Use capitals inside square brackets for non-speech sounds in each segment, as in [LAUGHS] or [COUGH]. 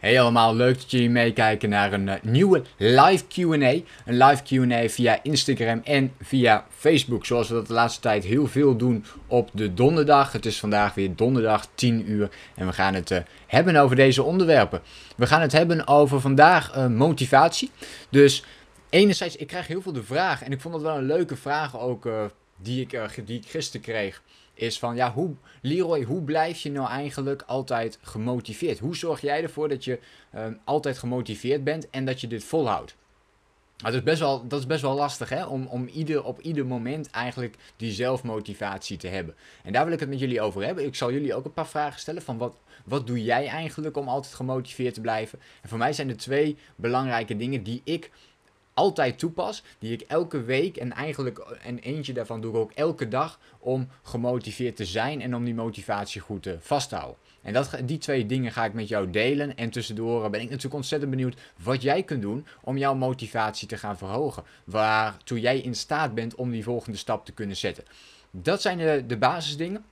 Hey allemaal, leuk dat jullie meekijken naar een uh, nieuwe live Q&A. Een live Q&A via Instagram en via Facebook. Zoals we dat de laatste tijd heel veel doen op de donderdag. Het is vandaag weer donderdag 10 uur en we gaan het uh, hebben over deze onderwerpen. We gaan het hebben over vandaag uh, motivatie. Dus enerzijds, ik krijg heel veel de vraag en ik vond dat wel een leuke vraag ook die, ik, die ik gisteren kreeg is van ja, hoe, Leroy, hoe blijf je nou eigenlijk altijd gemotiveerd? Hoe zorg jij ervoor dat je ehm, altijd gemotiveerd bent en dat je dit volhoudt? dat, is best wel, dat is best wel lastig, hè? Om, om ieder, op ieder moment eigenlijk die zelfmotivatie te hebben. En daar wil ik het met jullie over hebben. Ik zal jullie ook een paar vragen stellen van wat, wat doe jij eigenlijk om altijd gemotiveerd te blijven? En voor mij zijn er twee belangrijke dingen die ik altijd toepas, die ik elke week en eigenlijk en eentje daarvan doe ik ook elke dag om gemotiveerd te zijn en om die motivatie goed te vast te houden. En dat, die twee dingen ga ik met jou delen. En tussendoor ben ik natuurlijk ontzettend benieuwd wat jij kunt doen om jouw motivatie te gaan verhogen. Waartoe jij in staat bent om die volgende stap te kunnen zetten. Dat zijn de, de basisdingen.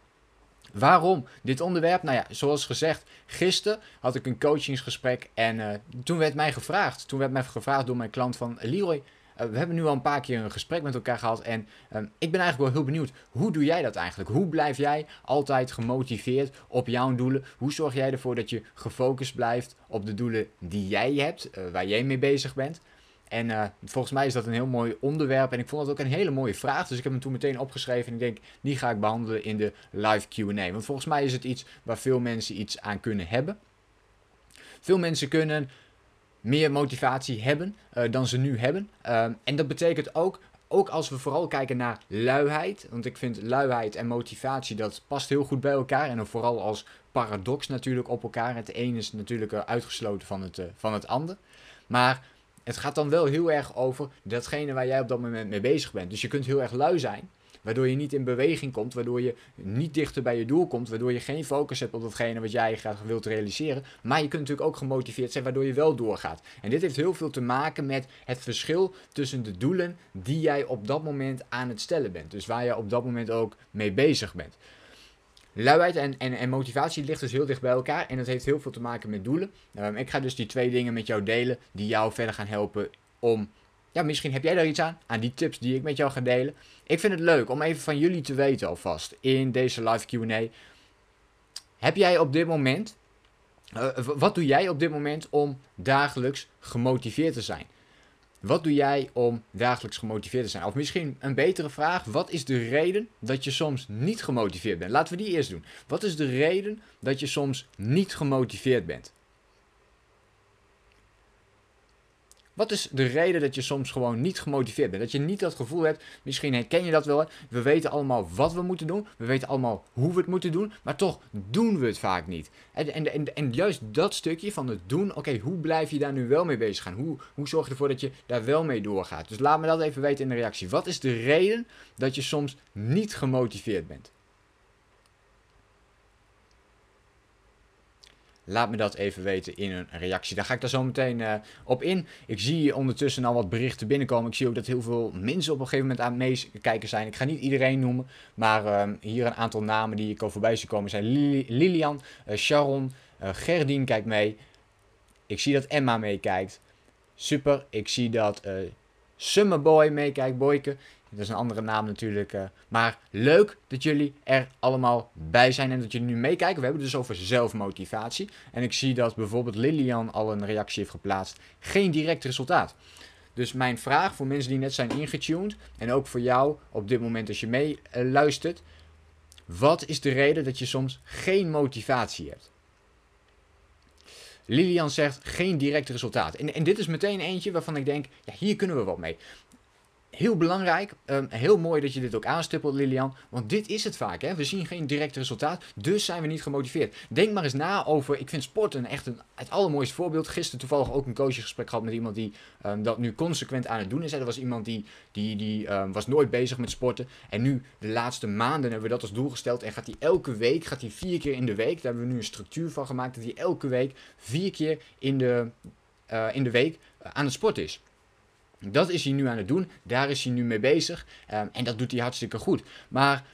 Waarom dit onderwerp? Nou ja, zoals gezegd, gisteren had ik een coachingsgesprek en uh, toen werd mij gevraagd, toen werd mij gevraagd door mijn klant van Leroy, uh, we hebben nu al een paar keer een gesprek met elkaar gehad en uh, ik ben eigenlijk wel heel benieuwd, hoe doe jij dat eigenlijk? Hoe blijf jij altijd gemotiveerd op jouw doelen? Hoe zorg jij ervoor dat je gefocust blijft op de doelen die jij hebt, waar jij mee bezig bent? En uh, volgens mij is dat een heel mooi onderwerp. En ik vond het ook een hele mooie vraag. Dus ik heb hem toen meteen opgeschreven. En ik denk, die ga ik behandelen in de live QA. Want volgens mij is het iets waar veel mensen iets aan kunnen hebben. Veel mensen kunnen meer motivatie hebben uh, dan ze nu hebben. Uh, en dat betekent ook, ook als we vooral kijken naar luiheid. Want ik vind luiheid en motivatie, dat past heel goed bij elkaar. En vooral als paradox natuurlijk op elkaar. Het ene is natuurlijk uitgesloten van het, van het ander. Maar het gaat dan wel heel erg over datgene waar jij op dat moment mee bezig bent. Dus je kunt heel erg lui zijn, waardoor je niet in beweging komt, waardoor je niet dichter bij je doel komt, waardoor je geen focus hebt op datgene wat jij graag wilt realiseren. Maar je kunt natuurlijk ook gemotiveerd zijn, waardoor je wel doorgaat. En dit heeft heel veel te maken met het verschil tussen de doelen die jij op dat moment aan het stellen bent. Dus waar je op dat moment ook mee bezig bent. Luiheid en, en, en motivatie ligt dus heel dicht bij elkaar en dat heeft heel veel te maken met doelen. Um, ik ga dus die twee dingen met jou delen die jou verder gaan helpen om... Ja, misschien heb jij daar iets aan, aan die tips die ik met jou ga delen. Ik vind het leuk om even van jullie te weten alvast in deze live Q&A. Heb jij op dit moment... Uh, wat doe jij op dit moment om dagelijks gemotiveerd te zijn? Wat doe jij om dagelijks gemotiveerd te zijn? Of misschien een betere vraag: wat is de reden dat je soms niet gemotiveerd bent? Laten we die eerst doen. Wat is de reden dat je soms niet gemotiveerd bent? Wat is de reden dat je soms gewoon niet gemotiveerd bent? Dat je niet dat gevoel hebt, misschien herken je dat wel. We weten allemaal wat we moeten doen. We weten allemaal hoe we het moeten doen. Maar toch doen we het vaak niet. En, en, en, juist dat stukje van het doen, oké, hoe blijf je daar nu wel mee bezig gaan? Hoe, hoe zorg je ervoor dat je daar wel mee doorgaat? Dus laat me dat even weten in de reactie. Wat is de reden dat je soms niet gemotiveerd bent? Laat me dat even weten in een reactie. Daar ga ik daar zo meteen uh, op in. Ik zie ondertussen al wat berichten binnenkomen. Ik zie ook dat heel veel mensen op een gegeven moment aan het meekijken zijn. Ik ga niet iedereen noemen, maar uh, hier een aantal namen die ik al voorbij zie komen zijn Lilian, uh, Sharon, Gerdien kijkt mee. Ik zie dat Emma meekijkt. Super. Ik zie dat Summerboy meekijkt, Boyke. Dat is een andere naam natuurlijk. Uh, maar leuk dat jullie er allemaal bij zijn en dat jullie nu meekijken. We hebben het dus over zelfmotivatie. En ik zie dat bijvoorbeeld Lilian al een reactie heeft geplaatst. Geen direct resultaat. Dus mijn vraag voor mensen die net zijn ingetuned. En ook voor jou op dit moment als je mee uh, luistert. Wat is de reden dat je soms geen motivatie hebt? Lilian zegt geen direct resultaat. En, en dit is meteen eentje waarvan ik denk, ja, hier kunnen we wat mee heel belangrijk. Um, heel mooi dat je dit ook aanstippelt, Lilian. Want dit is het vaak. Hè? We zien geen direct resultaat. Dus zijn we niet gemotiveerd. Denk maar eens na over. Ik vind sporten echt een, het allermooiste voorbeeld. Gisteren toevallig ook een coachgesprek gehad met iemand die um, dat nu consequent aan het doen is. Er was iemand die, die, die um, was nooit bezig met sporten. En nu, de laatste maanden, hebben we dat als doel gesteld. En gaat hij elke week, gaat hij vier keer in de week. Daar hebben we nu een structuur van gemaakt. Dat hij elke week vier keer in de in de week aan het sport is. Dat is hij nu aan het doen, daar is hij nu mee bezig ehm, en dat doet hij hartstikke goed. Maar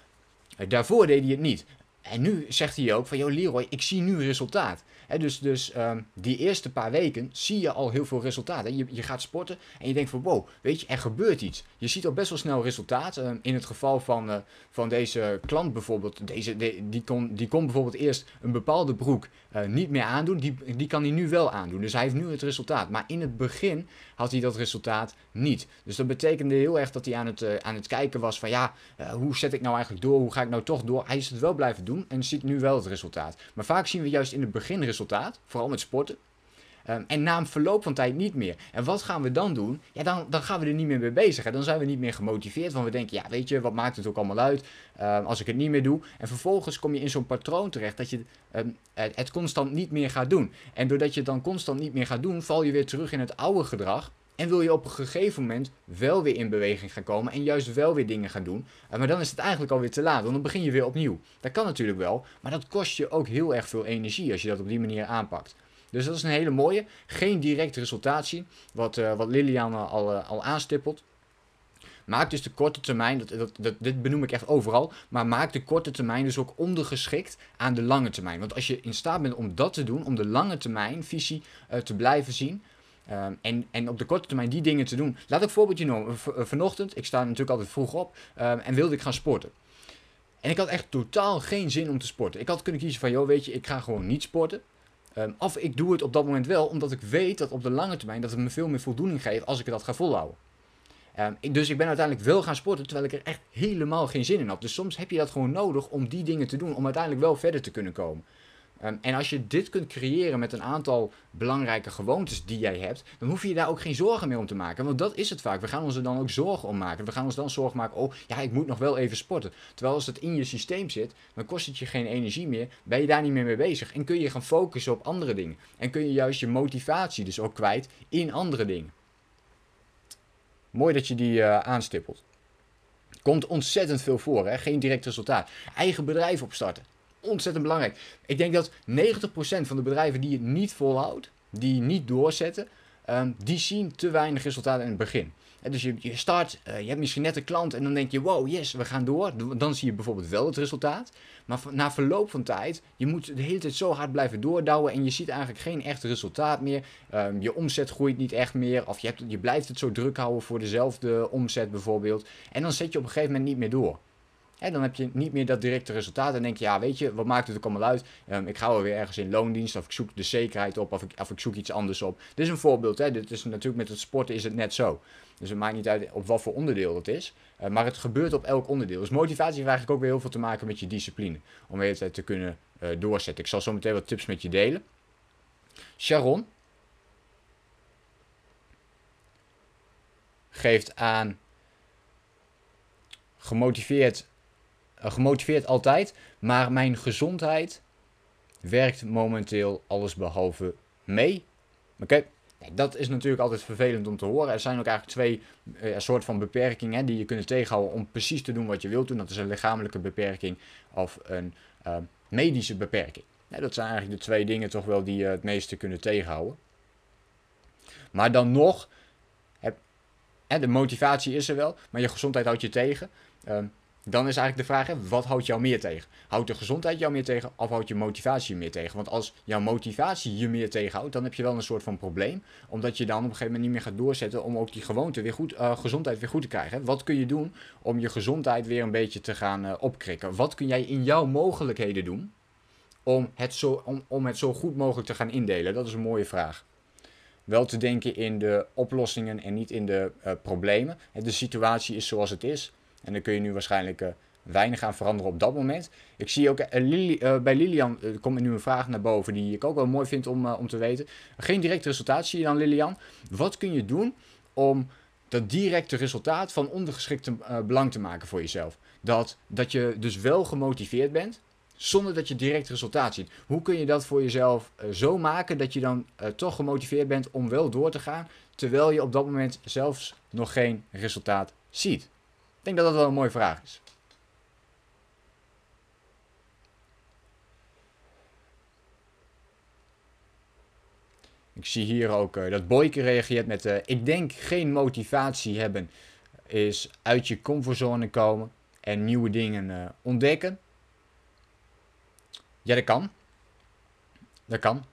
daarvoor deed hij het niet. En nu zegt hij ook van, joh Leroy, ik zie nu resultaat dus dus ehm, die eerste paar weken zie je al heel veel resultaat. Je, je gaat sporten en je denkt van wow, weet je, er gebeurt iets. Je ziet al best wel snel resultaat. Ehm, in het geval van, uh, van deze klant bijvoorbeeld, deze, die, kon, die kon bijvoorbeeld eerst een bepaalde broek uh, niet meer aandoen. Die, die kan hij nu wel aandoen. Dus hij heeft nu het resultaat. Maar in het begin had hij dat resultaat niet. Dus dat betekende heel erg dat hij aan het, uh, aan het kijken was van ja, hoe zet ik nou eigenlijk door? Hoe ga ik nou toch door? Hij is het wel blijven doen en ziet nu wel het resultaat. Maar vaak zien we juist in het begin resultaat, vooral met sporten. Ehm, en na een verloop van tijd niet meer. En wat gaan we dan doen? Ja, dan, dan gaan we er niet meer mee bezig. Hè. Dan zijn we niet meer gemotiveerd. Want we denken, ja, weet je, wat maakt het ook allemaal uit ehm, als ik het niet meer doe? En vervolgens kom je in zo'n patroon terecht dat je ehm, het, het, constant niet meer gaat doen. En doordat je het dan constant niet meer gaat doen, val je weer terug in het oude gedrag. En wil je op een gegeven moment wel weer in beweging gaan komen en juist wel weer dingen gaan doen. Eh, maar dan is het eigenlijk alweer te laat, want dan begin je weer opnieuw. Dat kan natuurlijk wel, maar dat kost je ook heel erg veel energie als je dat op die manier aanpakt. Dus dat is een hele mooie. Geen direct resultaat zien, wat, uh, wat Lilian al, al aanstippelt. Maak dus de korte termijn, dat, dat, dat, dit benoem ik echt overal, maar maak de korte termijn dus ook ondergeschikt aan de lange termijn. Want als je in staat bent om dat te doen, om de lange termijn visie uh, te blijven zien, en, en op de korte termijn die dingen te doen. Laat ik een voorbeeldje noemen. Eh, vanochtend, ik sta natuurlijk altijd vroeg op en wilde ik gaan sporten. En ik had echt totaal geen zin om te sporten. Ik had kunnen kiezen van, joh, weet je, ik ga gewoon niet sporten. Um, of ik doe het op dat moment wel, omdat ik weet dat op de lange termijn dat het me veel meer voldoening geeft als ik dat ga volhouden. dus ik ben uiteindelijk wel gaan sporten, terwijl ik er echt helemaal geen zin in had. Dus soms heb je dat gewoon nodig om die dingen te doen, om uiteindelijk wel verder te kunnen komen. Ehm, en als je dit kunt creëren met een aantal belangrijke gewoontes die jij hebt, dan hoef je je daar ook geen zorgen meer om te maken. Want dat is het vaak. We gaan ons er dan ook zorgen om maken. We gaan ons dan zorgen maken, oh ja, ik moet nog wel even sporten. Terwijl als het in je systeem zit, dan kost het je geen energie meer. Ben je daar niet meer mee bezig. En kun je gaan focussen op andere dingen. En kun je juist je motivatie dus ook kwijt in andere dingen. Mooi dat je die uh, aanstippelt. Komt ontzettend veel voor, hè? geen direct resultaat. Eigen bedrijf opstarten ontzettend belangrijk. Ik denk dat 90% van de bedrijven die het niet volhoudt, die niet doorzetten, ehm, die zien te weinig resultaten in het begin. dus je, je start, uh, je hebt misschien net een klant en dan denk je, wow, yes, we gaan door. Dan zie je bijvoorbeeld wel het resultaat. Maar na verloop van tijd, je moet de hele tijd zo hard blijven doordouwen en je ziet eigenlijk geen echt resultaat meer. Um, je omzet groeit niet echt meer of je, hebt, je blijft het zo druk houden voor dezelfde omzet bijvoorbeeld. En dan zet je op een gegeven moment niet meer door. En dan heb je niet meer dat directe resultaat. En denk je, ja, weet je, wat maakt het ook allemaal uit? Um, ik ga wel weer ergens in loondienst, of ik zoek de zekerheid op, of ik, of ik zoek iets anders op. Dit is een voorbeeld, hè. Dit is natuurlijk met het sporten is het net zo. Dus het maakt niet uit op wat voor onderdeel het is. Uh, maar het gebeurt op elk onderdeel. Dus motivatie heeft eigenlijk ook weer heel veel te maken met je discipline. Om tijd te kunnen uh, doorzetten. Ik zal zo meteen wat tips met je delen. Sharon geeft aan gemotiveerd eh, gemotiveerd altijd, maar mijn gezondheid werkt momenteel alles behalve mee. Oké, dat is natuurlijk altijd vervelend om te horen. Er zijn ook eigenlijk twee uh, soort van beperkingen die je kunt tegenhouden om precies te doen wat je wilt doen. Dat is een lichamelijke beperking of een uh, medische beperking. Dat zijn eigenlijk de twee dingen toch wel die je het meeste kunnen tegenhouden. Maar dan nog, heb, hè, de motivatie is er wel, maar je gezondheid houdt je tegen. Uh, dan is eigenlijk de vraag, hè, wat houdt jou meer tegen? Houdt de gezondheid jou meer tegen of houdt je motivatie je meer tegen? Want als jouw motivatie je meer tegenhoudt, dan heb je wel een soort van probleem. Omdat je dan op een gegeven moment niet meer gaat doorzetten om ook die gewoonte weer goed, uh, gezondheid weer goed te krijgen. Wat kun je doen om je gezondheid weer een beetje te gaan uh, opkrikken? Wat kun jij in jouw mogelijkheden doen om het, zo, om, om het zo goed mogelijk te gaan indelen? Dat is een mooie vraag wel te denken in de oplossingen en niet in de uh, problemen. De situatie is zoals het is. En dan kun je nu waarschijnlijk uh, weinig aan veranderen op dat moment. Ik zie ook Lili, uh, bij Lilian komt nu een vraag naar boven die ik ook wel mooi vind om, om te weten. Geen direct resultaat zie je dan, Lilian. Wat kun je doen om dat directe resultaat van ondergeschikte belang te maken voor jezelf? Dat, dat je dus wel gemotiveerd bent, zonder dat je direct resultaat ziet. Hoe kun je dat voor jezelf zo maken dat je dan toch gemotiveerd bent om wel door te gaan, terwijl je op dat moment zelfs nog geen resultaat ziet? Ik denk dat dat wel een mooie vraag is. Ik zie hier ook uh, dat Boyke reageert met: uh, Ik denk geen motivatie hebben is uit je comfortzone komen en nieuwe dingen uh, ontdekken. Ja, dat kan. Dat kan.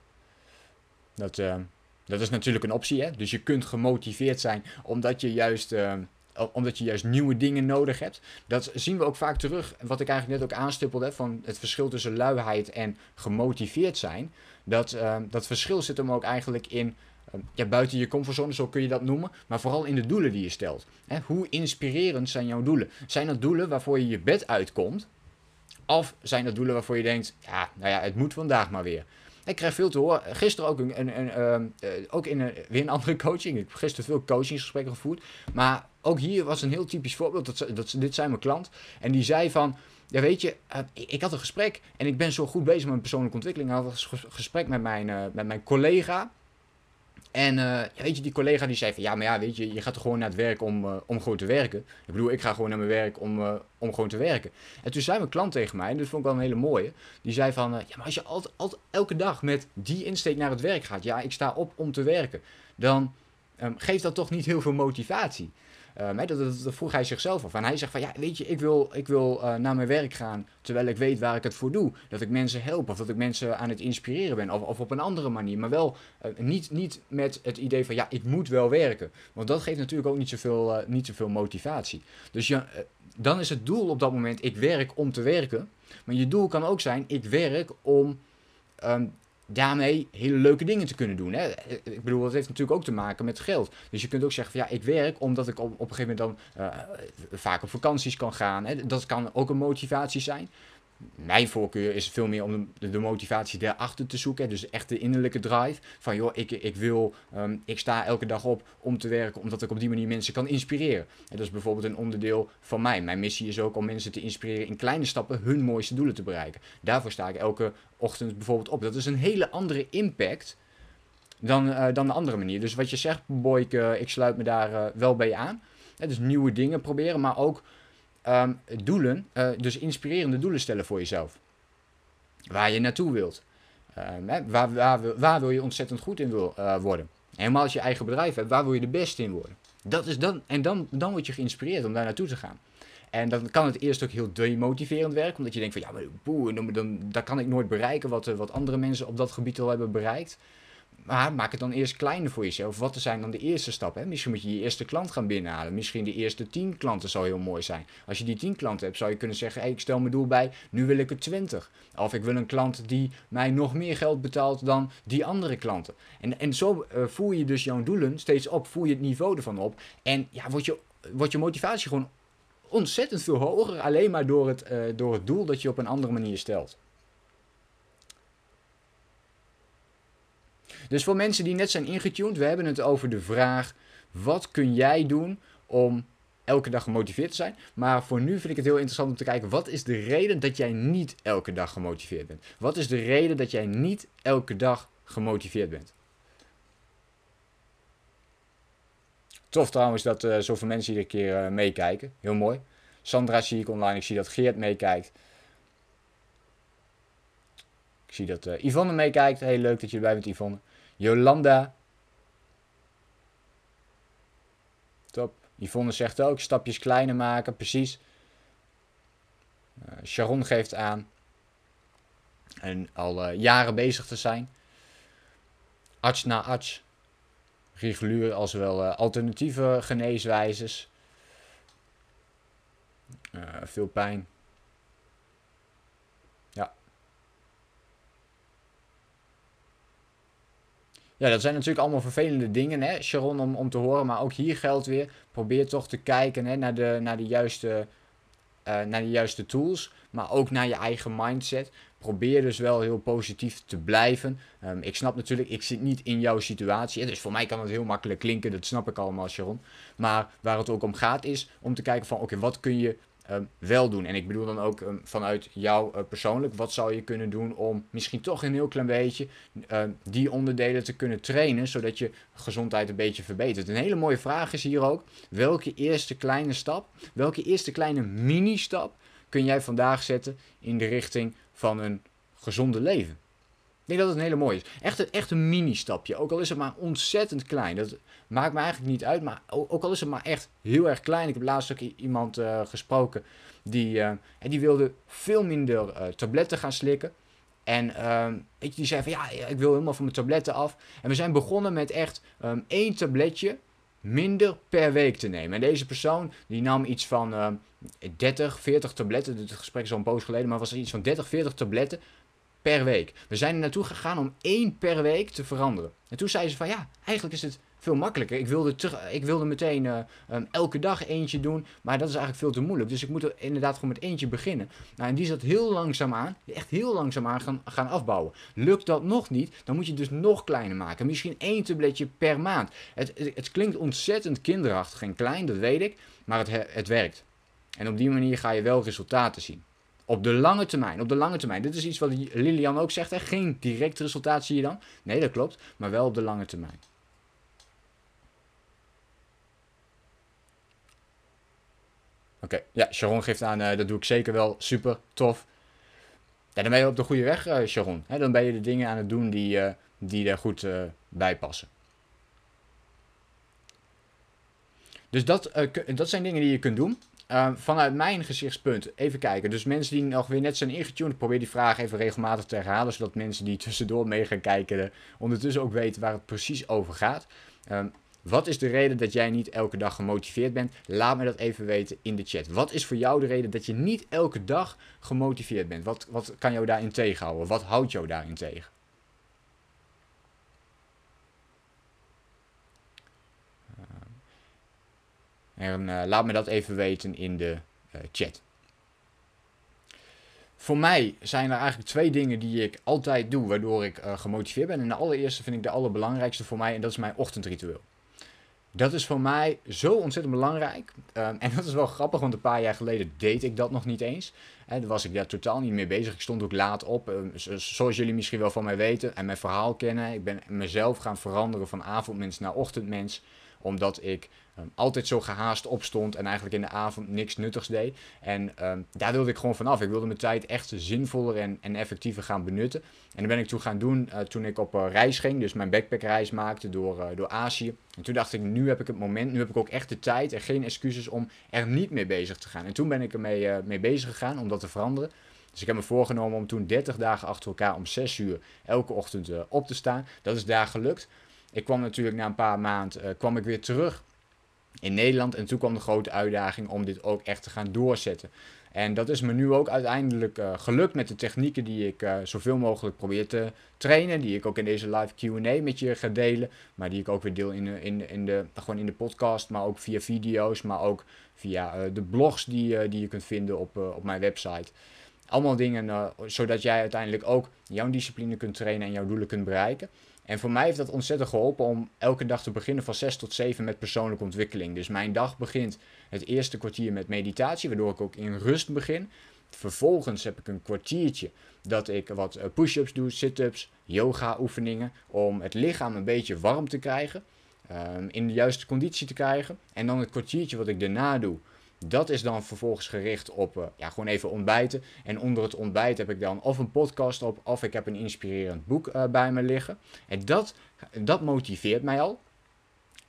Dat, dat is natuurlijk een optie, hè? Dus je kunt gemotiveerd zijn omdat je juist omdat je juist nieuwe dingen nodig hebt. Dat zien we ook vaak terug. Wat ik eigenlijk net ook aanstippelde. Van het verschil tussen luiheid en gemotiveerd zijn. Dat, uh, dat verschil zit hem ook eigenlijk in. Uh, ja, buiten je comfortzone, zo kun je dat noemen. Maar vooral in de doelen die je stelt. Hè, hoe inspirerend zijn jouw doelen? Zijn dat doelen waarvoor je je bed uitkomt? Of zijn dat doelen waarvoor je denkt. Ja, nou ja, het moet vandaag maar weer. Ik krijg veel te horen. Gisteren ook, een, een, een uh, ook in weer een andere [LAUGHS] coaching. Ik heb gisteren veel coachingsgesprekken gevoerd. Maar ook hier was een heel typisch voorbeeld. Dat, dat, dit zijn mijn klant. En die zei van... Ja, weet je, ik had een gesprek en ik ben zo goed bezig met mijn persoonlijke ontwikkeling. Ik had een gesprek met mijn, uh, met mijn collega. En ja, weet je, die collega die zei van ja, maar ja, weet je, je gaat er gewoon naar het werk om, uh, om gewoon te werken. Ik bedoel, ik ga gewoon naar mijn werk om, om gewoon te werken. En toen zei mijn klant tegen mij, en dat vond ik wel een hele mooie. Die zei van ja, maar als je altijd, altijd elke dag met die insteek naar het werk gaat, ja, ik sta op om te werken, dan um, geeft dat toch niet heel veel motivatie. Um, dat, vroeg hij zichzelf af. En hij zegt van, ja, weet je, ik wil, ik wil uh, naar mijn werk gaan terwijl ik weet waar ik het voor doe. Dat ik mensen help of dat ik mensen aan het inspireren ben. Of, of op een andere manier. Maar wel uh, niet, niet met het idee van, ja, ik moet wel werken. Want dat geeft natuurlijk ook niet zoveel, niet zoveel motivatie. Dus ja, dan is het doel op dat moment, ik werk om te werken. Maar je doel kan ook zijn, ik werk om um, daarmee hele leuke dingen te kunnen doen. Hè? Ik bedoel, dat heeft natuurlijk ook te maken met geld. Dus je kunt ook zeggen van ja, ik werk omdat ik op, op een gegeven moment dan uh, vaak op vakanties kan gaan. Hè? Dat kan ook een motivatie zijn mijn voorkeur is veel meer om de, de motivatie daarachter te zoeken. Dus echt de innerlijke drive. Van joh, ik, ik wil, um, ik sta elke dag op om te werken, omdat ik op die manier mensen kan inspireren. En dat is bijvoorbeeld een onderdeel van mij. Mijn missie is ook om mensen te inspireren in kleine stappen hun mooiste doelen te bereiken. Daarvoor sta ik elke ochtend bijvoorbeeld op. Dat is een hele andere impact dan, uh, dan de andere manier. Dus wat je zegt, Boyk, uh, ik sluit me daar uh, wel bij aan. dus nieuwe dingen proberen, maar ook um, doelen, uh, dus inspirerende doelen stellen voor jezelf. Waar je naartoe wilt. Um, hè, waar, waar, waar, wil je ontzettend goed in wil, uh, worden? Helemaal als je eigen bedrijf hebt, waar wil je de beste in worden? Dat is dan, en dan, dan word je geïnspireerd om daar naartoe te gaan. En dan kan het eerst ook heel demotiverend werken, omdat je denkt van ja, maar boe, dan, dan, kan ik nooit bereiken wat, uh, wat andere mensen op dat gebied al hebben bereikt. Maar maak het dan eerst kleiner voor jezelf. Wat zijn dan de eerste stappen? Misschien moet je je eerste klant gaan binnenhalen. Misschien de eerste 10 klanten zou heel mooi zijn. Als je die 10 klanten hebt, zou je kunnen zeggen: ik stel mijn doel bij, nu wil ik er 20. Of ik wil een klant die mij nog meer geld betaalt dan die andere klanten. En, en zo uh, voer je dus jouw doelen steeds op, voer je het niveau ervan op. En ja, wordt je, wordt je motivatie gewoon ontzettend veel hoger, alleen maar door het, uh, door het doel dat je op een andere manier stelt. Dus voor mensen die net zijn ingetuned, we hebben het over de vraag: wat kun jij doen om elke dag gemotiveerd te zijn? Maar voor nu vind ik het heel interessant om te kijken: wat is de reden dat jij niet elke dag gemotiveerd bent? Wat is de reden dat jij niet elke dag gemotiveerd bent? Tof trouwens dat uh, zoveel mensen iedere keer uh, meekijken. Heel mooi. Sandra zie ik online. Ik zie dat Geert meekijkt. Ik zie dat uh, Yvonne meekijkt. Heel leuk dat je erbij bent, Yvonne. Jolanda. Top. Yvonne zegt ook stapjes kleiner maken, precies. Uh, Sharon geeft aan. En al uh, jaren bezig te zijn. Arts na arts. Regulier als wel uh, alternatieve geneeswijzes. veel pijn. Ja, dat zijn natuurlijk allemaal vervelende dingen, hè, Sharon, om, om te horen. Maar ook hier geldt weer, probeer toch te kijken hè, naar, de, naar, de juiste, uh, naar de juiste tools. Maar ook naar je eigen mindset. Probeer dus wel heel positief te blijven. Um, ik snap natuurlijk, ik zit niet in jouw situatie. Dus voor mij kan het heel makkelijk klinken, dat snap ik allemaal, Sharon. Maar waar het ook om gaat is om te kijken van, oké, wat kun je um, wel doen. En ik bedoel dan ook um, vanuit jou uh, persoonlijk, wat zou je kunnen doen om misschien toch een heel klein beetje uh, die onderdelen te kunnen trainen, zodat je gezondheid een beetje verbetert. Een hele mooie vraag is hier ook, welke eerste kleine stap, welke eerste kleine mini-stap kun jij vandaag zetten in de richting van een gezonde leven? Ik denk dat het een hele mooie is. Echt, een- echt een mini-stapje. Ook al is het maar ontzettend klein. Dat maakt me eigenlijk niet uit. Maar ook al is het maar echt heel erg klein. Ik heb laatst ook iemand eh, gesproken. Die, eh, die wilde veel minder eh, tabletten gaan slikken. En ehm, weet je, die zei van ja, ik wil helemaal van mijn tabletten af. En we zijn begonnen met echt ehm, één tabletje minder per week te nemen. En deze persoon die nam iets van ehm 30, 40 tabletten. Het gesprek is al een poos geleden, maar was er iets van 30, 40 tabletten per week. We zijn er naartoe gegaan om één per week te veranderen. En toen zei ze van ja, eigenlijk is het veel makkelijker. Ik wilde, ter- ik wilde meteen eh, ehm, elke dag eentje doen, maar dat is eigenlijk veel te moeilijk. Dus ik moet er inderdaad gewoon met eentje beginnen. Nou, en die zat heel langzaam aan, echt heel langzaam aan gaan, gaan afbouwen. Lukt dat nog niet, dan moet je dus nog kleiner maken. Misschien één tabletje per maand. Het, het, klinkt ontzettend kinderachtig en klein, dat weet ik, maar het, he- het werkt. En op die manier ga je wel resultaten zien. Op de lange termijn, op de lange termijn. Dit is iets wat Lilian ook zegt, hè? geen direct resultaat zie je dan. Nee, dat klopt, maar wel op de lange termijn. Oké, ja, Sharon geeft aan, eh, dat doe ik zeker wel, super, tof. Ja, dan ben je op de goede weg, eh, Sharon. Dan ben je de dingen aan het doen die, eh, die er goed bij passen. Dus dat, dat zijn dingen die je kunt doen. Uh, vanuit mijn gezichtspunt, even kijken. Dus mensen die nog weer net zijn ingetuned, probeer die vraag even regelmatig te herhalen, zodat mensen die tussendoor mee gaan kijken, ondertussen ook weten waar het precies over gaat. Um, wat is de reden dat jij niet elke dag gemotiveerd bent? Laat me dat even weten in de chat. Wat is voor jou de reden dat je niet elke dag gemotiveerd bent? Wat, wat kan jou daarin tegenhouden? Wat houdt jou daarin tegen? En uh, laat me dat even weten in de uh, chat. Voor mij zijn er eigenlijk twee dingen die ik altijd doe, waardoor ik uh, gemotiveerd ben. En de allereerste vind ik de allerbelangrijkste voor mij, en dat is mijn ochtendritueel. Dat is voor mij zo ontzettend belangrijk. Um, en dat is wel grappig, want een paar jaar geleden deed ik dat nog niet eens. En daar was ik daar totaal niet mee bezig. Ik stond ook laat op. Um, zoals jullie misschien wel van mij weten en mijn verhaal kennen. Ik ben mezelf gaan veranderen van avondmens naar ochtendmens omdat ik um, altijd zo gehaast opstond en eigenlijk in de avond niks nuttigs deed. En um, daar wilde ik gewoon vanaf. Ik wilde mijn tijd echt zinvoller en, en effectiever gaan benutten. En dat ben ik toen gaan doen uh, toen ik op uh, reis ging. Dus mijn backpackreis maakte door, uh, door Azië. En toen dacht ik, nu heb ik het moment, nu heb ik ook echt de tijd en geen excuses om er niet mee bezig te gaan. En toen ben ik ermee mee bezig gegaan om dat te veranderen. Dus ik heb me voorgenomen om toen 30 dagen achter elkaar om 6 uur elke ochtend op te staan. Dat is daar gelukt. Ik kwam natuurlijk na een paar maanden uh, kwam ik weer terug in Nederland. En toen kwam de grote uitdaging om dit ook echt te gaan doorzetten. En dat is me nu ook uiteindelijk uh, gelukt met de technieken die ik uh, zoveel mogelijk probeer te trainen. Die ik ook in deze live QA met je ga delen. Maar die ik ook weer deel in de, in, in de, gewoon in de podcast. Maar ook via video's. Maar ook via de blogs die, die je kunt vinden op, op mijn website. Allemaal dingen zodat jij uiteindelijk ook jouw discipline kunt trainen en jouw doelen kunt bereiken. En voor mij heeft dat ontzettend geholpen om elke dag te beginnen van 6 tot 7 met persoonlijke ontwikkeling. Dus mijn dag begint het eerste kwartier met meditatie, waardoor ik ook in rust begin. Vervolgens heb ik een kwartiertje dat ik wat push-ups doe, sit-ups, yoga oefeningen, om het lichaam een beetje warm te krijgen, um, in de juiste conditie te krijgen. En dan het kwartiertje wat ik daarna doe, dat is dan vervolgens gericht op uh, ja, gewoon even ontbijten. En onder het ontbijt heb ik dan of een podcast op, of ik heb een inspirerend boek uh, bij me liggen. En dat, dat motiveert mij al.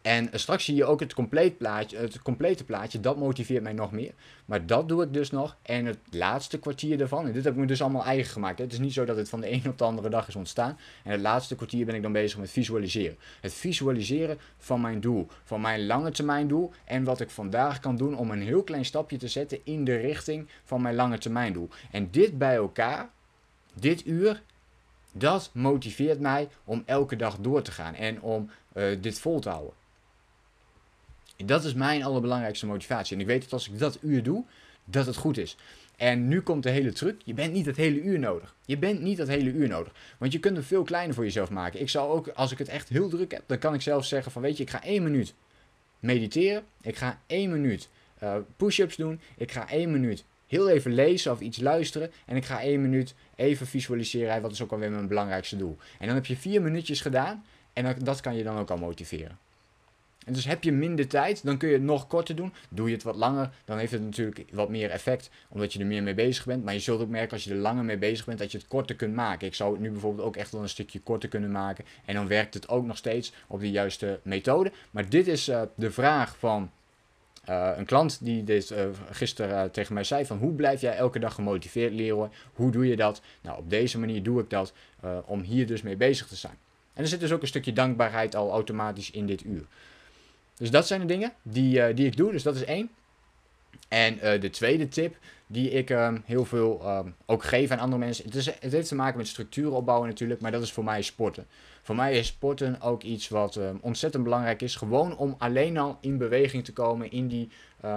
En straks zie je ook het, compleet plaatje, het complete plaatje, dat motiveert mij nog meer. Maar dat doe ik dus nog. En het laatste kwartier daarvan, en dit heb ik me dus allemaal eigen gemaakt. Het is niet zo dat het van de een op de andere dag is ontstaan. En het laatste kwartier ben ik dan bezig met visualiseren. Het visualiseren van mijn doel, van mijn lange termijn doel. En wat ik vandaag kan doen om een heel klein stapje te zetten in de richting van mijn lange termijn doel. En dit bij elkaar, dit uur, dat motiveert mij om elke dag door te gaan en om uh, dit vol te houden. Dat is mijn allerbelangrijkste motivatie. En ik weet dat als ik dat uur doe, dat het goed is. En nu komt de hele truc. Je bent niet dat hele uur nodig. Je bent niet dat hele uur nodig. Want je kunt hem veel kleiner voor jezelf maken. Ik zou ook, als ik het echt heel druk heb, dan kan ik zelf zeggen van weet je, ik ga één minuut mediteren. Ik ga één minuut uh, push-ups doen. Ik ga één minuut heel even lezen of iets luisteren. En ik ga één minuut even visualiseren. Wat is ook alweer mijn belangrijkste doel. En dan heb je vier minuutjes gedaan. En dat kan je dan ook al motiveren. En dus heb je minder tijd, dan kun je het nog korter doen. Doe je het wat langer, dan heeft het natuurlijk wat meer effect, omdat je er meer mee bezig bent. Maar je zult ook merken als je er langer mee bezig bent, dat je het korter kunt maken. Ik zou het nu bijvoorbeeld ook echt wel een stukje korter kunnen maken. En dan werkt het ook nog steeds op de juiste methode. Maar dit is uh, de vraag van uh, een klant die dit uh, gisteren tegen mij zei van hoe blijf jij elke dag gemotiveerd leren? Hoe doe je dat? Nou, op deze manier doe ik dat om hier dus mee bezig te zijn. En er zit dus ook een stukje dankbaarheid al automatisch in dit uur. Dus dat zijn de dingen die, uh, die ik doe. Dus dat is één. En uh, de tweede tip die ik um, heel veel um, ook geef aan andere mensen. Het, is, het heeft te maken met structuren opbouwen natuurlijk, maar dat is voor mij sporten. Voor mij is sporten ook iets wat um, ontzettend belangrijk is. Gewoon om alleen al in beweging te komen, in, die,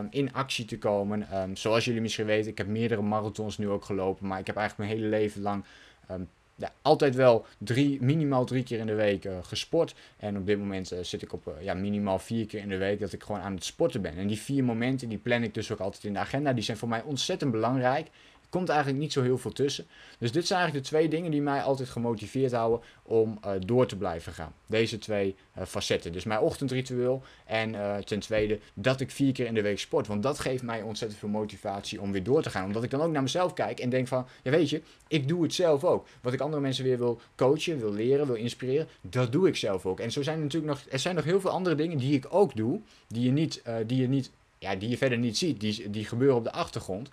in actie te komen. zoals jullie misschien weten, ik heb meerdere marathons nu ook gelopen, maar ik heb eigenlijk mijn hele leven lang ja, altijd wel drie, minimaal drie keer in de week uh, gesport. En op dit moment uh, zit ik op uh, ja, minimaal vier keer in de week dat ik gewoon aan het sporten ben. En die vier momenten, die plan ik dus ook altijd in de agenda. Die zijn voor mij ontzettend belangrijk komt eigenlijk niet zo heel veel tussen. Dus dit zijn eigenlijk de twee dingen die mij altijd gemotiveerd houden om uh, door te blijven gaan. Deze twee uh, facetten. Dus mijn ochtendritueel en uh, ten tweede dat ik vier keer in de week sport. Want dat geeft mij ontzettend veel motivatie om weer door te gaan. Omdat ik dan ook naar mezelf kijk en denk van, ja weet je, ik doe het zelf ook. Wat ik andere mensen weer wil coachen, wil leren, wil inspireren, dat doe ik zelf ook. En zo zijn er natuurlijk nog, er zijn nog heel veel andere dingen die ik ook doe, die je niet, die je niet ja, die je verder niet ziet, die, die gebeuren op de achtergrond.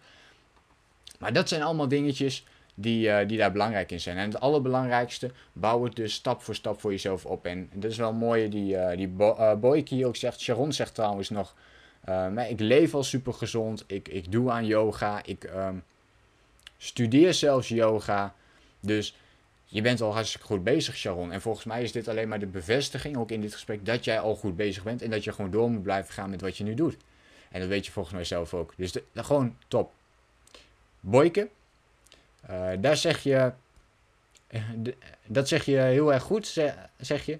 Maar dat zijn allemaal dingetjes die, uh, die daar belangrijk in zijn. En het allerbelangrijkste, bouw het dus stap voor stap voor jezelf op. En dat is wel mooi die, uh, die Bo uh, Boyke ook zegt. Sharon zegt trouwens nog, ik leef al super gezond, ik, ik doe aan yoga, ik um, studeer zelfs yoga. Dus je bent al hartstikke goed bezig, Sharon. En volgens mij is dit alleen maar de bevestiging, ook in dit gesprek, dat jij al goed bezig bent. En dat je gewoon door moet blijven gaan met wat je nu doet. En dat weet je volgens mij zelf ook. Dus de, gewoon top. Boyke. Uh, daar zeg je. Uh, dat zeg je heel erg goed, zeg je.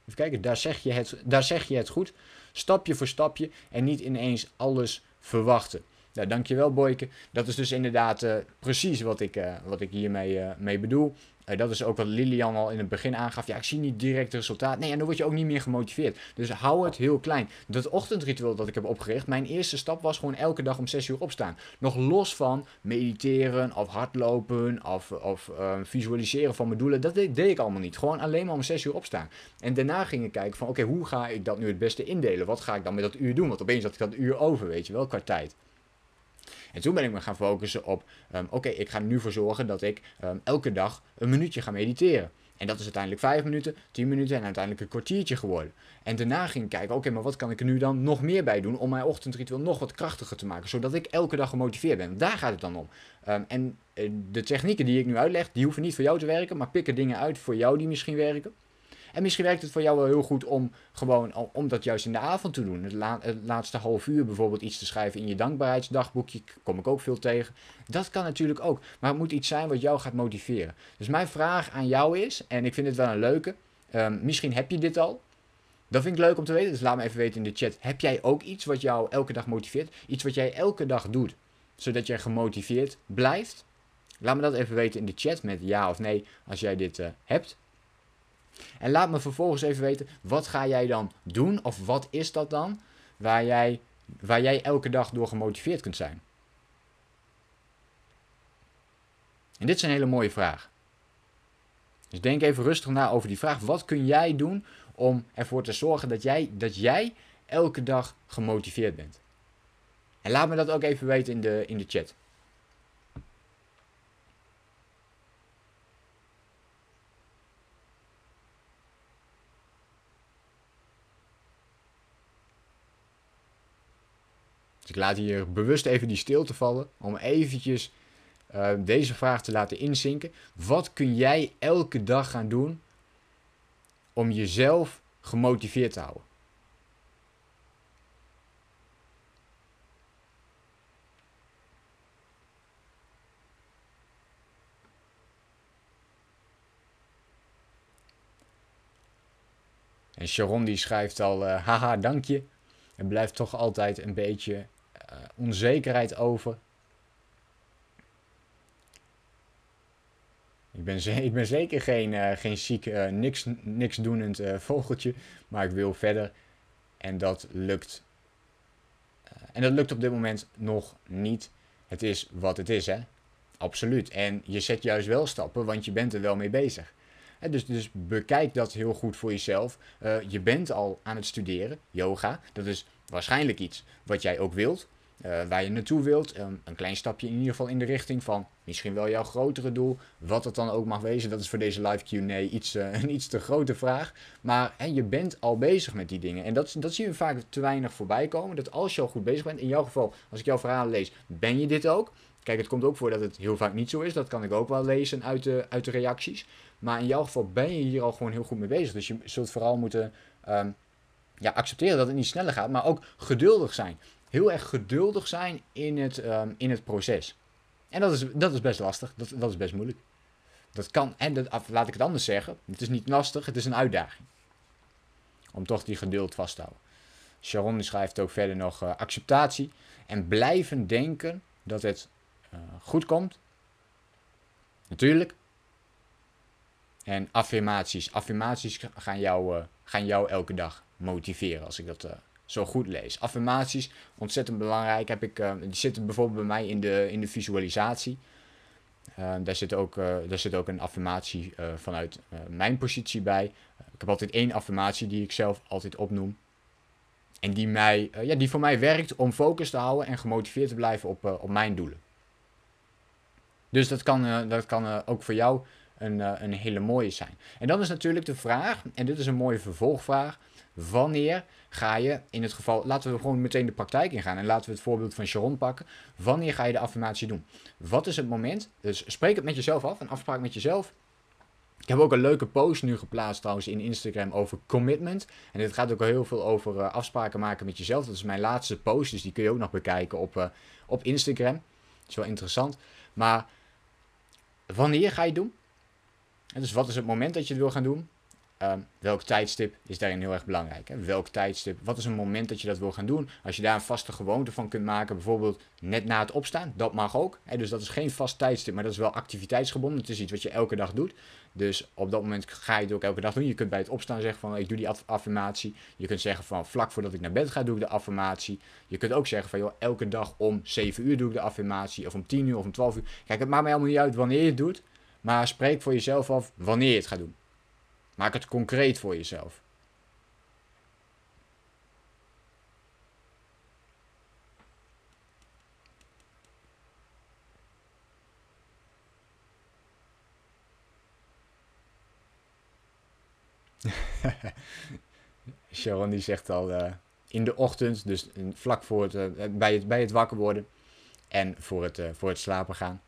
Even kijken, daar zeg, je het, daar zeg je het goed. Stapje voor stapje en niet ineens alles verwachten. Nou, dankjewel Boyke. Dat is dus inderdaad uh, precies wat ik, wat ik hiermee mee bedoel. Dat is ook wat Lilian al in het begin aangaf. Ja, ik zie niet direct resultaat. Nee, en dan word je ook niet meer gemotiveerd. Dus hou het heel klein. Dat ochtendritueel dat ik heb opgericht, mijn eerste stap was gewoon elke dag om 6 uur opstaan. Nog los van mediteren of hardlopen of, of visualiseren van mijn doelen. Dat deed, ik allemaal niet. Gewoon alleen maar om 6 uur opstaan. En daarna ging ik kijken van oké, hoe ga ik dat nu het beste indelen? Wat ga ik dan met dat uur doen? Want opeens had ik dat uur over, weet je wel, qua tijd. En toen ben ik me gaan focussen op, um, oké, ik ga er nu voor zorgen dat ik um, elke dag een minuutje ga mediteren. En dat is uiteindelijk 5 minuten, 10 minuten en uiteindelijk een kwartiertje geworden. En daarna ging ik kijken, oké, maar wat kan ik er nu dan nog meer bij doen om mijn ochtendritueel nog wat krachtiger te maken, zodat ik elke dag gemotiveerd ben. Daar gaat het dan om. Um, en uh, de technieken die ik nu uitleg, die hoeven niet voor jou te werken, maar pik er dingen uit voor jou die misschien werken. En misschien werkt het voor jou wel heel goed om gewoon om dat juist in de avond te doen. Het, la het, laatste half uur bijvoorbeeld iets te schrijven in je dankbaarheidsdagboekje. Kom ik ook veel tegen. Dat kan natuurlijk ook. Maar het moet iets zijn wat jou gaat motiveren. Dus mijn vraag aan jou is, en ik vind het wel een leuke. Um, misschien heb je dit al. Dat vind ik leuk om te weten. Dus laat me even weten in de chat. Heb jij ook iets wat jou elke dag motiveert? Iets wat jij elke dag doet, zodat jij gemotiveerd blijft? Laat me dat even weten in de chat met ja of nee als jij dit uh, hebt. En laat me vervolgens even weten, wat ga jij dan doen? Of wat is dat dan waar jij, waar jij elke dag door gemotiveerd kunt zijn? En dit is een hele mooie vraag. Dus denk even rustig na over die vraag. Wat kun jij doen om ervoor te zorgen dat jij, dat jij elke dag gemotiveerd bent? En laat me dat ook even weten in de, in de chat. Dus ik laat hier bewust even die stilte vallen om eventjes uh, deze vraag te laten inzinken. Wat kun jij elke dag gaan doen om jezelf gemotiveerd te houden? En Sharon die schrijft al, uh, haha, dank je. Er blijft toch altijd een beetje onzekerheid over. Ik ben, [LAUGHS] ik ben zeker geen, uh, geen ziek, uh, niks, niks doenend vogeltje, maar ik wil verder En dat lukt. eh, en dat lukt op dit moment nog niet. Het is wat het is, hè? Absoluut. En je zet juist wel stappen, want je bent er wel mee bezig. Hè, dus, dus bekijk dat heel goed voor jezelf. Eh, je bent al aan het studeren, yoga. Dat is waarschijnlijk iets wat jij ook wilt. Eh, waar je naartoe wilt. Een klein stapje in ieder geval in de richting van misschien wel jouw grotere doel. Wat het dan ook mag wezen. Dat is voor deze live QA iets, eh, [LAUGHS] een iets te grote vraag. Maar je bent al bezig met die dingen. En dat, dat zie je vaak te weinig voorbij komen. Dat als je al goed bezig bent, in jouw geval, als ik jouw verhaal lees, ben je dit ook. Kijk, het komt ook voor dat het heel vaak niet zo is. Dat kan ik ook wel lezen uit de, uit de reacties. Maar in jouw geval ben je hier al gewoon heel goed mee bezig. Dus je zult vooral moeten ehm, ja, accepteren dat het niet sneller gaat. Maar ook geduldig zijn. Heel erg geduldig zijn in het, ehm, in het proces. En dat is, dat is best lastig. Dat, dat is best moeilijk. Dat kan, en dat, laat ik het anders zeggen. Het is niet lastig, het is een uitdaging. Om toch die geduld vast te houden. Sharon schrijft ook verder nog eh, acceptatie. En blijven denken dat het eh, goed komt. Natuurlijk. En affirmaties. Affirmaties gaan jou, eh, gaan jou elke dag motiveren als ik dat zo goed lees. Affirmaties, ontzettend belangrijk. Heb ik, eh, die zitten bijvoorbeeld bij mij in de, in de visualisatie. Eh, daar, zit ook, eh, daar zit ook een affirmatie eh, vanuit mijn positie bij. ik heb altijd één affirmatie die ik zelf altijd opnoem. En die, mij, ja, die voor mij werkt om focus te houden en gemotiveerd te blijven op, op mijn doelen. Dus dat kan, dat kan ook voor jou een, een hele mooie zijn. En dan is natuurlijk de vraag, en dit is een mooie vervolgvraag. Wanneer ga je, in het geval, laten we gewoon meteen de praktijk ingaan en laten we het voorbeeld van Sharon pakken. Wanneer ga je de affirmatie doen? Wat is het moment? Dus spreek het met jezelf af, een afspraak met jezelf. Ik heb ook een leuke post nu geplaatst trouwens in Instagram over commitment. En dit gaat ook heel veel over eh, afspraken maken met jezelf. Dat is mijn laatste post, dus die kun je ook nog bekijken op, eh, op Instagram. Dat is wel interessant. Maar wanneer ga je het doen? En dus wat is het moment dat je het wil gaan doen? Ehm, welk tijdstip is daarin heel erg belangrijk? Hè? Welk tijdstip? Wat is een moment dat je dat wil gaan doen? Als je daar een vaste gewoonte van kunt maken, bijvoorbeeld net na het opstaan, dat mag ook. Hè? Dus dat is geen vast tijdstip, maar dat is wel activiteitsgebonden. Het is iets wat je elke dag doet. Dus op dat moment ga je het ook elke dag doen. Je kunt bij het opstaan zeggen van ik doe die aff- affirmatie. Je kunt zeggen van vlak voordat ik naar bed ga doe ik de affirmatie. Je kunt ook zeggen van joh, elke dag om 7 uur doe ik de affirmatie. Of om 10 uur of om 12 uur. Kijk, het maakt mij helemaal niet uit wanneer je het doet. Maar spreek voor jezelf af wanneer je het gaat doen. Maak het concreet voor jezelf. [LAUGHS] Sharon die zegt al eh, in de ochtend, dus vlak voor het, eh, bij, het, bij het wakker worden en voor het, eh, voor het slapen gaan.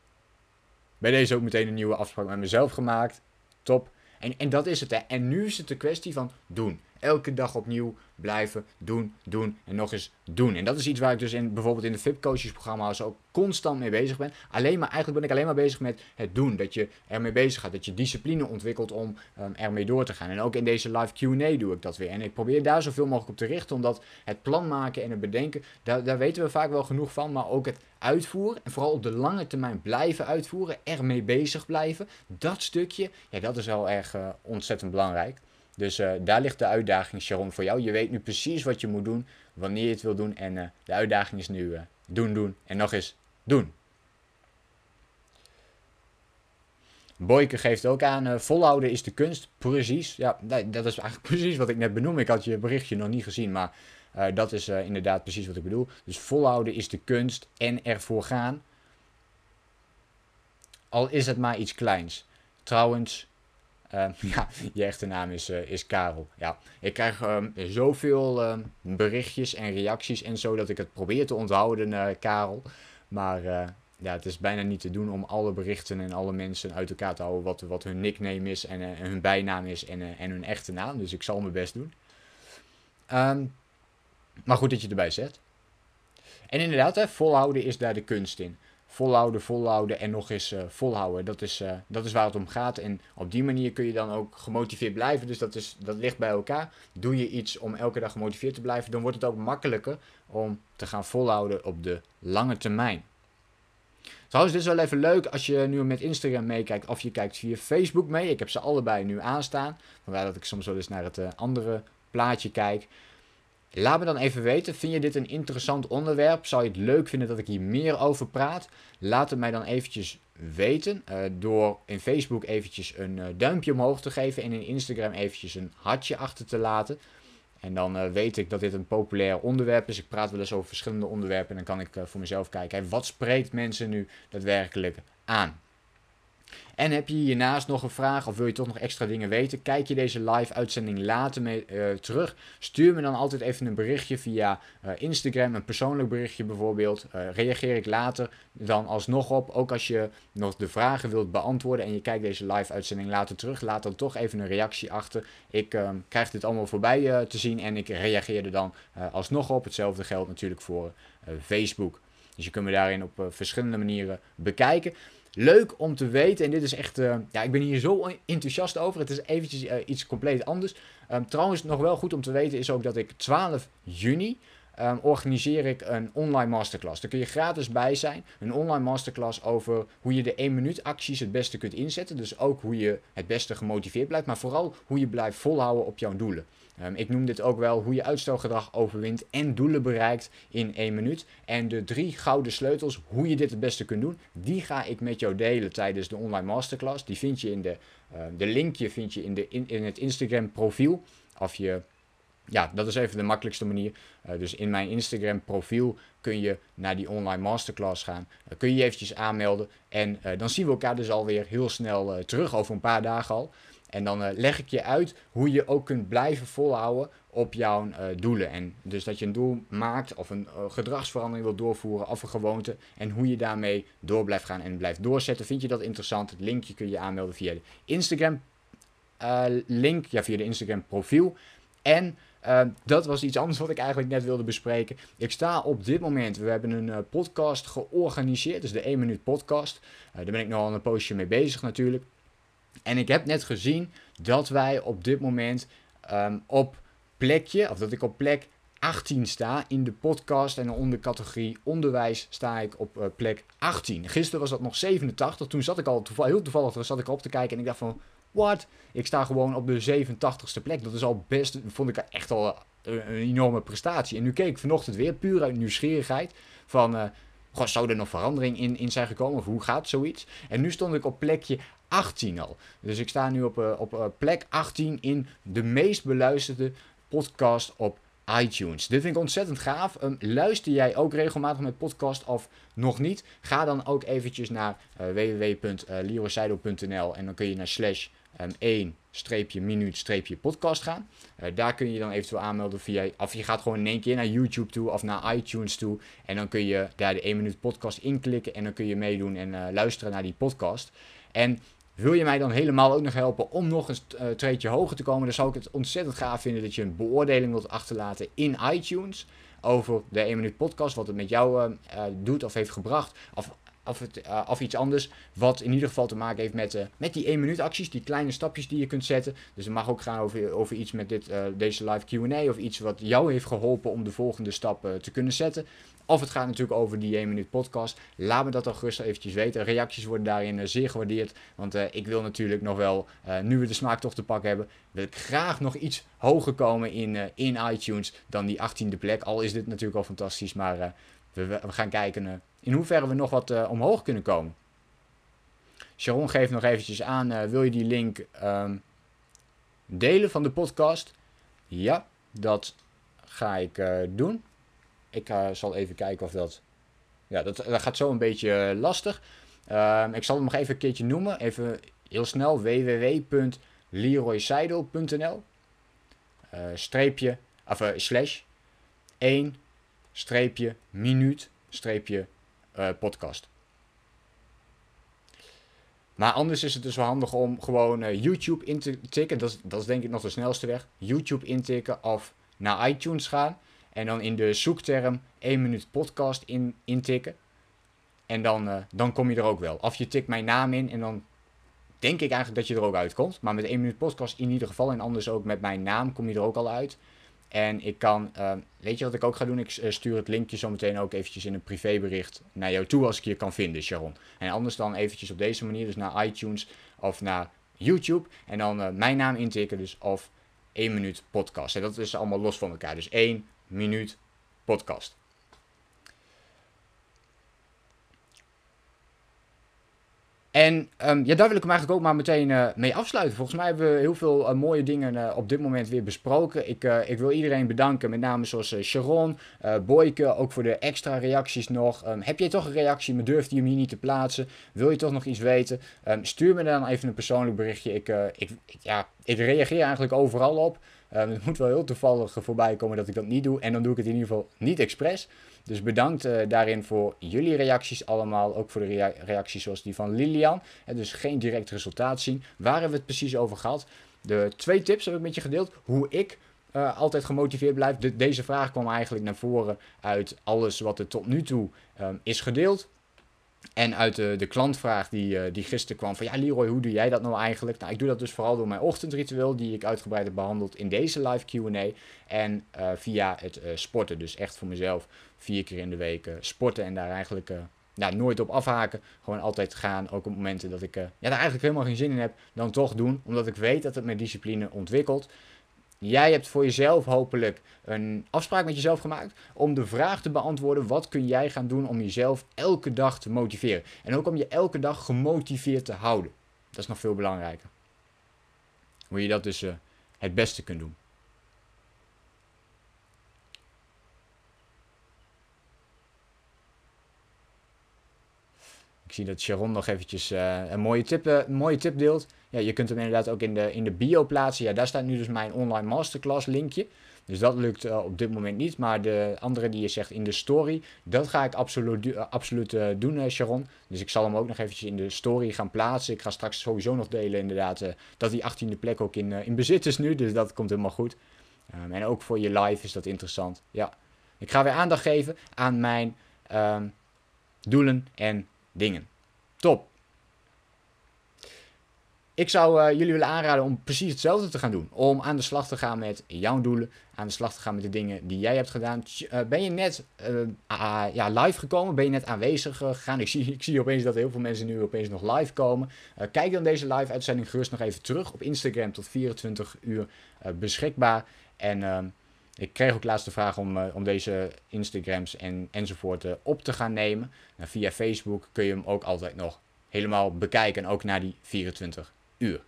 Bij deze ook meteen een nieuwe afspraak met mezelf gemaakt. Top. En, en dat is het, hè. En nu is het de kwestie van doen. Elke dag opnieuw blijven doen, doen en nog eens doen. En dat is iets waar ik dus in, bijvoorbeeld in de VIP coaches programma's ook constant mee bezig ben. Alleen maar, eigenlijk ben ik alleen maar bezig met het doen. Dat je ermee bezig gaat. Dat je discipline ontwikkelt om um, ermee door te gaan. En ook in deze live Q&A doe ik dat weer. En ik probeer daar zoveel mogelijk op te richten. Omdat het plan maken en het bedenken, daar, daar weten we vaak wel genoeg van. Maar ook het uitvoeren en vooral op de lange termijn blijven uitvoeren. Ermee bezig blijven. Dat stukje, ja dat is wel erg uh, ontzettend belangrijk. Dus uh, daar ligt de uitdaging, Sharon, voor jou. Je weet nu precies wat je moet doen, wanneer je het wil doen. En uh, de uitdaging is nu uh, doen, doen en nog eens doen. Boyke geeft ook aan, volhouden is de kunst. Precies, ja, dat is eigenlijk [LAUGHS] precies wat ik net benoem. Ik had je berichtje nog niet gezien, maar dat is inderdaad precies wat ik bedoel. Dus volhouden is de kunst en ervoor gaan. Al is het maar iets kleins. Trouwens, uh, [LAUGHS] ja, je echte naam is, uh, is Karel. Ja, ik krijg um, zoveel uh, berichtjes en reacties en zo dat ik het probeer te onthouden, uh, Karel. Maar uh, ja, het is bijna niet te doen om alle berichten en alle mensen uit elkaar te houden wat, wat hun nickname is en, hun bijnaam is en, en hun echte naam. Dus ik zal mijn best doen. Maar goed dat je erbij zet. En inderdaad, hè, volhouden is daar de kunst in volhouden, volhouden en nog eens uh, volhouden. Dat is, uh, dat is waar het om gaat. En op die manier kun je dan ook gemotiveerd blijven. Dus dat, is, dat ligt bij elkaar. Doe je iets om elke dag gemotiveerd te blijven, dan wordt het ook makkelijker om te gaan volhouden op de lange termijn. Trouwens, dit is wel even leuk als je nu met Instagram meekijkt of je kijkt via Facebook mee. Ik heb ze allebei nu aanstaan. Vandaar dat ik soms wel eens naar het uh, andere plaatje kijk. Laat me dan even weten, vind je dit een interessant onderwerp? Zou je het leuk vinden dat ik hier meer over praat? Laat het mij dan eventjes weten uh, door in Facebook eventjes een uh, duimpje omhoog te geven en in Instagram eventjes een hartje achter te laten. En dan uh, weet ik dat dit een populair onderwerp is. Ik praat wel eens over verschillende onderwerpen en dan kan ik voor mezelf kijken, wat spreekt mensen nu daadwerkelijk aan? En heb je hiernaast nog een vraag of wil je toch nog extra dingen weten? Kijk je deze live uitzending later mee, uh, terug? Stuur me dan altijd even een berichtje via uh, Instagram, een persoonlijk berichtje bijvoorbeeld. Uh, reageer ik later dan alsnog op. Ook als je nog de vragen wilt beantwoorden en je kijkt deze live uitzending later terug, laat dan toch even een reactie achter. Ik ehm, krijg dit allemaal voorbij te zien en ik reageer er dan alsnog op. Hetzelfde geldt natuurlijk voor Facebook. Dus je kunt me daarin op verschillende manieren bekijken. Leuk om te weten, en dit is echt, uh, ja, ik ben hier zo enthousiast over. Het is eventjes uh, iets compleet anders. Um, trouwens, nog wel goed om te weten is ook dat ik 12 juni um, organiseer ik een online masterclass. Daar kun je gratis bij zijn. Een online masterclass over hoe je de 1 minuut acties het beste kunt inzetten. Dus ook hoe je het beste gemotiveerd blijft, maar vooral hoe je blijft volhouden op jouw doelen. Um, ik noem dit ook wel hoe je uitstelgedrag overwint en doelen bereikt in 1 minuut. En de drie gouden sleutels, hoe je dit het beste kunt doen, die ga ik met jou delen tijdens de online masterclass. Die vind je in de, uh, de linkje vind je in, de, in, het Instagram profiel. Of je ja, dat is even de makkelijkste manier. Uh, dus in mijn Instagram profiel kun je naar die online masterclass gaan. Uh, kun je je eventjes aanmelden. En uh, dan zien we elkaar dus alweer heel snel terug, over een paar dagen al. En dan leg ik je uit hoe je ook kunt blijven volhouden op jouw doelen. En dus dat je een doel maakt of een gedragsverandering wilt doorvoeren of een gewoonte. En hoe je daarmee door blijft gaan en blijft doorzetten. Vind je dat interessant? Het linkje kun je aanmelden via de Instagram link. Ja, via de Instagram profiel. En dat was iets anders wat ik eigenlijk net wilde bespreken. Ik sta op dit moment, we hebben een podcast georganiseerd, dus de 1 minuut podcast. Daar ben ik nu al een poosje mee bezig natuurlijk. En ik heb net gezien dat wij op dit moment um, op plekje, of dat ik op plek 18 sta in de podcast en onder categorie onderwijs sta ik op plek 18. Gisteren was dat nog 87, toen zat ik al toeval, heel toevallig zat ik op te kijken en ik dacht van What? Ik sta gewoon op de 87ste plek. Dat is al best, vond ik echt al een, enorme prestatie. En nu keek ik vanochtend weer puur uit nieuwsgierigheid van... Uh, goh, zou er nog verandering in, in zijn gekomen? Of hoe gaat zoiets? En nu stond ik op plekje 18 al. Dus ik sta nu op, uh, op uh, plek 18 in de meest beluisterde podcast op iTunes. Dit vind ik ontzettend gaaf. Um, luister jij ook regelmatig met podcast of nog niet? Ga dan ook eventjes naar uh, en dan kun je naar slash um, 1 minuut podcast gaan. Uh, daar kun je dan eventueel aanmelden via, of je gaat gewoon in één keer naar YouTube toe of naar iTunes toe. En dan kun je daar de 1 minuut podcast inklikken en dan kun je meedoen en uh, luisteren naar die podcast. En wil je mij dan helemaal ook nog helpen om nog een uh, treedje hoger te komen? Dan zou ik het ontzettend gaaf vinden dat je een beoordeling wilt achterlaten in iTunes over de 1 minuut podcast, wat het met jou uh, doet of heeft gebracht. Of of, of iets anders. Wat in ieder geval te maken heeft met, uh, met die 1 minuut acties. Die kleine stapjes die je kunt zetten. Dus het mag ook gaan over, over iets met dit, uh, deze live QA. Of iets wat jou heeft geholpen om de volgende stap te kunnen zetten. Of het gaat natuurlijk over die 1 minuut podcast. Laat me dat dan gerust eventjes weten. Reacties worden daarin zeer gewaardeerd. Want ik wil natuurlijk nog wel, nu we de smaak toch te pakken hebben, wil ik graag nog iets hoger komen in, in iTunes dan die 18e plek. Al is dit natuurlijk al fantastisch. Maar we, we, gaan kijken in hoeverre we nog wat uh, omhoog kunnen komen. Sharon geeft nog eventjes aan, uh, wil je die link um, delen van de podcast? Ja, dat ga ik doen. Ik zal even kijken of dat... Ja, dat, dat gaat zo een beetje lastig. Um, ik zal hem nog even een keertje noemen. Even heel snel. www.leroyseidel.nl Streepje, of slash 1 streepje minuut streepje uh, podcast. Maar anders is het dus wel handig om gewoon uh, YouTube in te tikken. Dat is, dat is denk ik nog de snelste weg. YouTube intikken of naar iTunes gaan. En dan in de zoekterm 1 minuut podcast in, intikken. En dan, uh, dan kom je er ook wel. Of je tikt mijn naam in en dan denk ik eigenlijk dat je er ook uitkomt. Maar met 1 minuut podcast in ieder geval. En anders ook met mijn naam kom je er ook al uit. En ik kan, uh, weet je wat ik ook ga doen? Ik uh, stuur het linkje zo meteen ook eventjes in een privébericht naar jou toe als ik je kan vinden, Sharon. En anders dan eventjes op deze manier, dus naar iTunes of naar YouTube. En dan uh, mijn naam intikken, dus of 1 minuut podcast. En dat is allemaal los van elkaar. Dus 1 minuut podcast. En um, ja, daar wil ik hem eigenlijk ook maar meteen uh, mee afsluiten. Volgens mij hebben we heel veel uh, mooie dingen uh, op dit moment weer besproken. Ik, ik wil iedereen bedanken, met name zoals Sharon, Boyke, ook voor de extra reacties nog. Um, heb jij toch een reactie, maar durft je hem hier niet te plaatsen? Wil je toch nog iets weten? Um, stuur me dan even een persoonlijk berichtje. Ik, ik, ja, ik reageer eigenlijk overal op. het moet wel heel toevallig voorbij komen dat ik dat niet doe. En dan doe ik het in ieder geval niet expres. Dus bedankt uh, daarin voor jullie reacties allemaal. Ook voor de reacties zoals die van Lilian. En dus geen direct resultaat zien. Waar hebben we het precies over gehad? De twee tips heb ik met je gedeeld. Hoe ik uh, altijd gemotiveerd blijf. De, deze vraag kwam eigenlijk naar voren uit alles wat er tot nu toe um, is gedeeld. En uit de, de klantvraag die, uh, die gisteren kwam van ja Leroy, hoe doe jij dat nou eigenlijk? Nou, ik doe dat dus vooral door mijn ochtendritueel die ik uitgebreid heb behandeld in deze live Q&A. En uh, via het uh, sporten, dus echt voor mezelf vier keer in de week sporten en daar eigenlijk nou, nooit op afhaken. Gewoon altijd gaan, ook op momenten dat ik ja, daar eigenlijk helemaal geen zin in heb, dan toch doen. Omdat ik weet dat het mijn discipline ontwikkelt. Jij hebt voor jezelf hopelijk een afspraak met jezelf gemaakt om de vraag te beantwoorden: wat kun jij gaan doen om jezelf elke dag te motiveren? En ook om je elke dag gemotiveerd te houden. Dat is nog veel belangrijker. Hoe je dat dus uh, het beste kunt doen. Ik zie dat Sharon nog eventjes uh, een, mooie tip, uh, een mooie tip deelt. Ja, je kunt hem inderdaad ook in de, in de bio plaatsen. Ja, daar staat nu dus mijn online masterclass linkje. Dus dat lukt uh, op dit moment niet. Maar de andere die je zegt in de story, dat ga ik absoluut, absoluut doen, Sharon. Dus ik zal hem ook nog eventjes in de story gaan plaatsen. Ik ga straks sowieso nog delen inderdaad dat die 18e plek ook in, in bezit is nu. Dus dat komt helemaal goed. Um, en ook voor je live is dat interessant. Ja, ik ga weer aandacht geven aan mijn um, doelen en dingen. Top. Ik zou uh, jullie willen aanraden om precies hetzelfde te gaan doen. Om aan de slag te gaan met jouw doelen. Aan de slag te gaan met de dingen die jij hebt gedaan. Uh, ben je net uh, ja, live gekomen? Ben je net aanwezig gegaan? Ik zie, ik zie opeens dat heel veel mensen nu opeens nog live komen. kijk dan deze live uitzending gerust nog even terug. Op Instagram tot 24 uur beschikbaar. En ehm, ik kreeg ook laatst de vraag om, om deze Instagrams en, enzovoort op te gaan nemen. via Facebook kun je hem ook altijd nog helemaal bekijken. ook naar die 24 uur.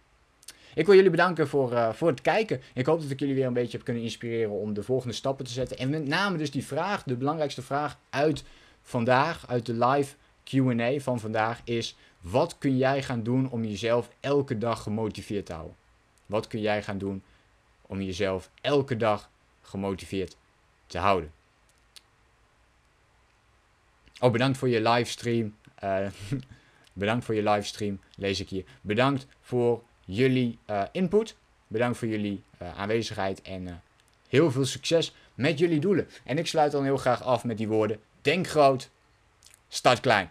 Ik wil jullie bedanken voor, uh, voor het kijken. Ik hoop dat ik jullie weer een beetje heb kunnen inspireren om de volgende stappen te zetten. En met name dus die vraag, de belangrijkste vraag uit vandaag, uit de live QA van vandaag, is: wat kun jij gaan doen om jezelf elke dag gemotiveerd te houden? Wat kun jij gaan doen om jezelf elke dag gemotiveerd te houden? Oh, bedankt voor je livestream. Uh, [LAUGHS] bedankt voor je livestream, lees ik hier. Bedankt voor jullie uh, input. Bedankt voor jullie uh, aanwezigheid en heel veel succes met jullie doelen. En ik sluit dan heel graag af met die woorden: denk groot, start klein.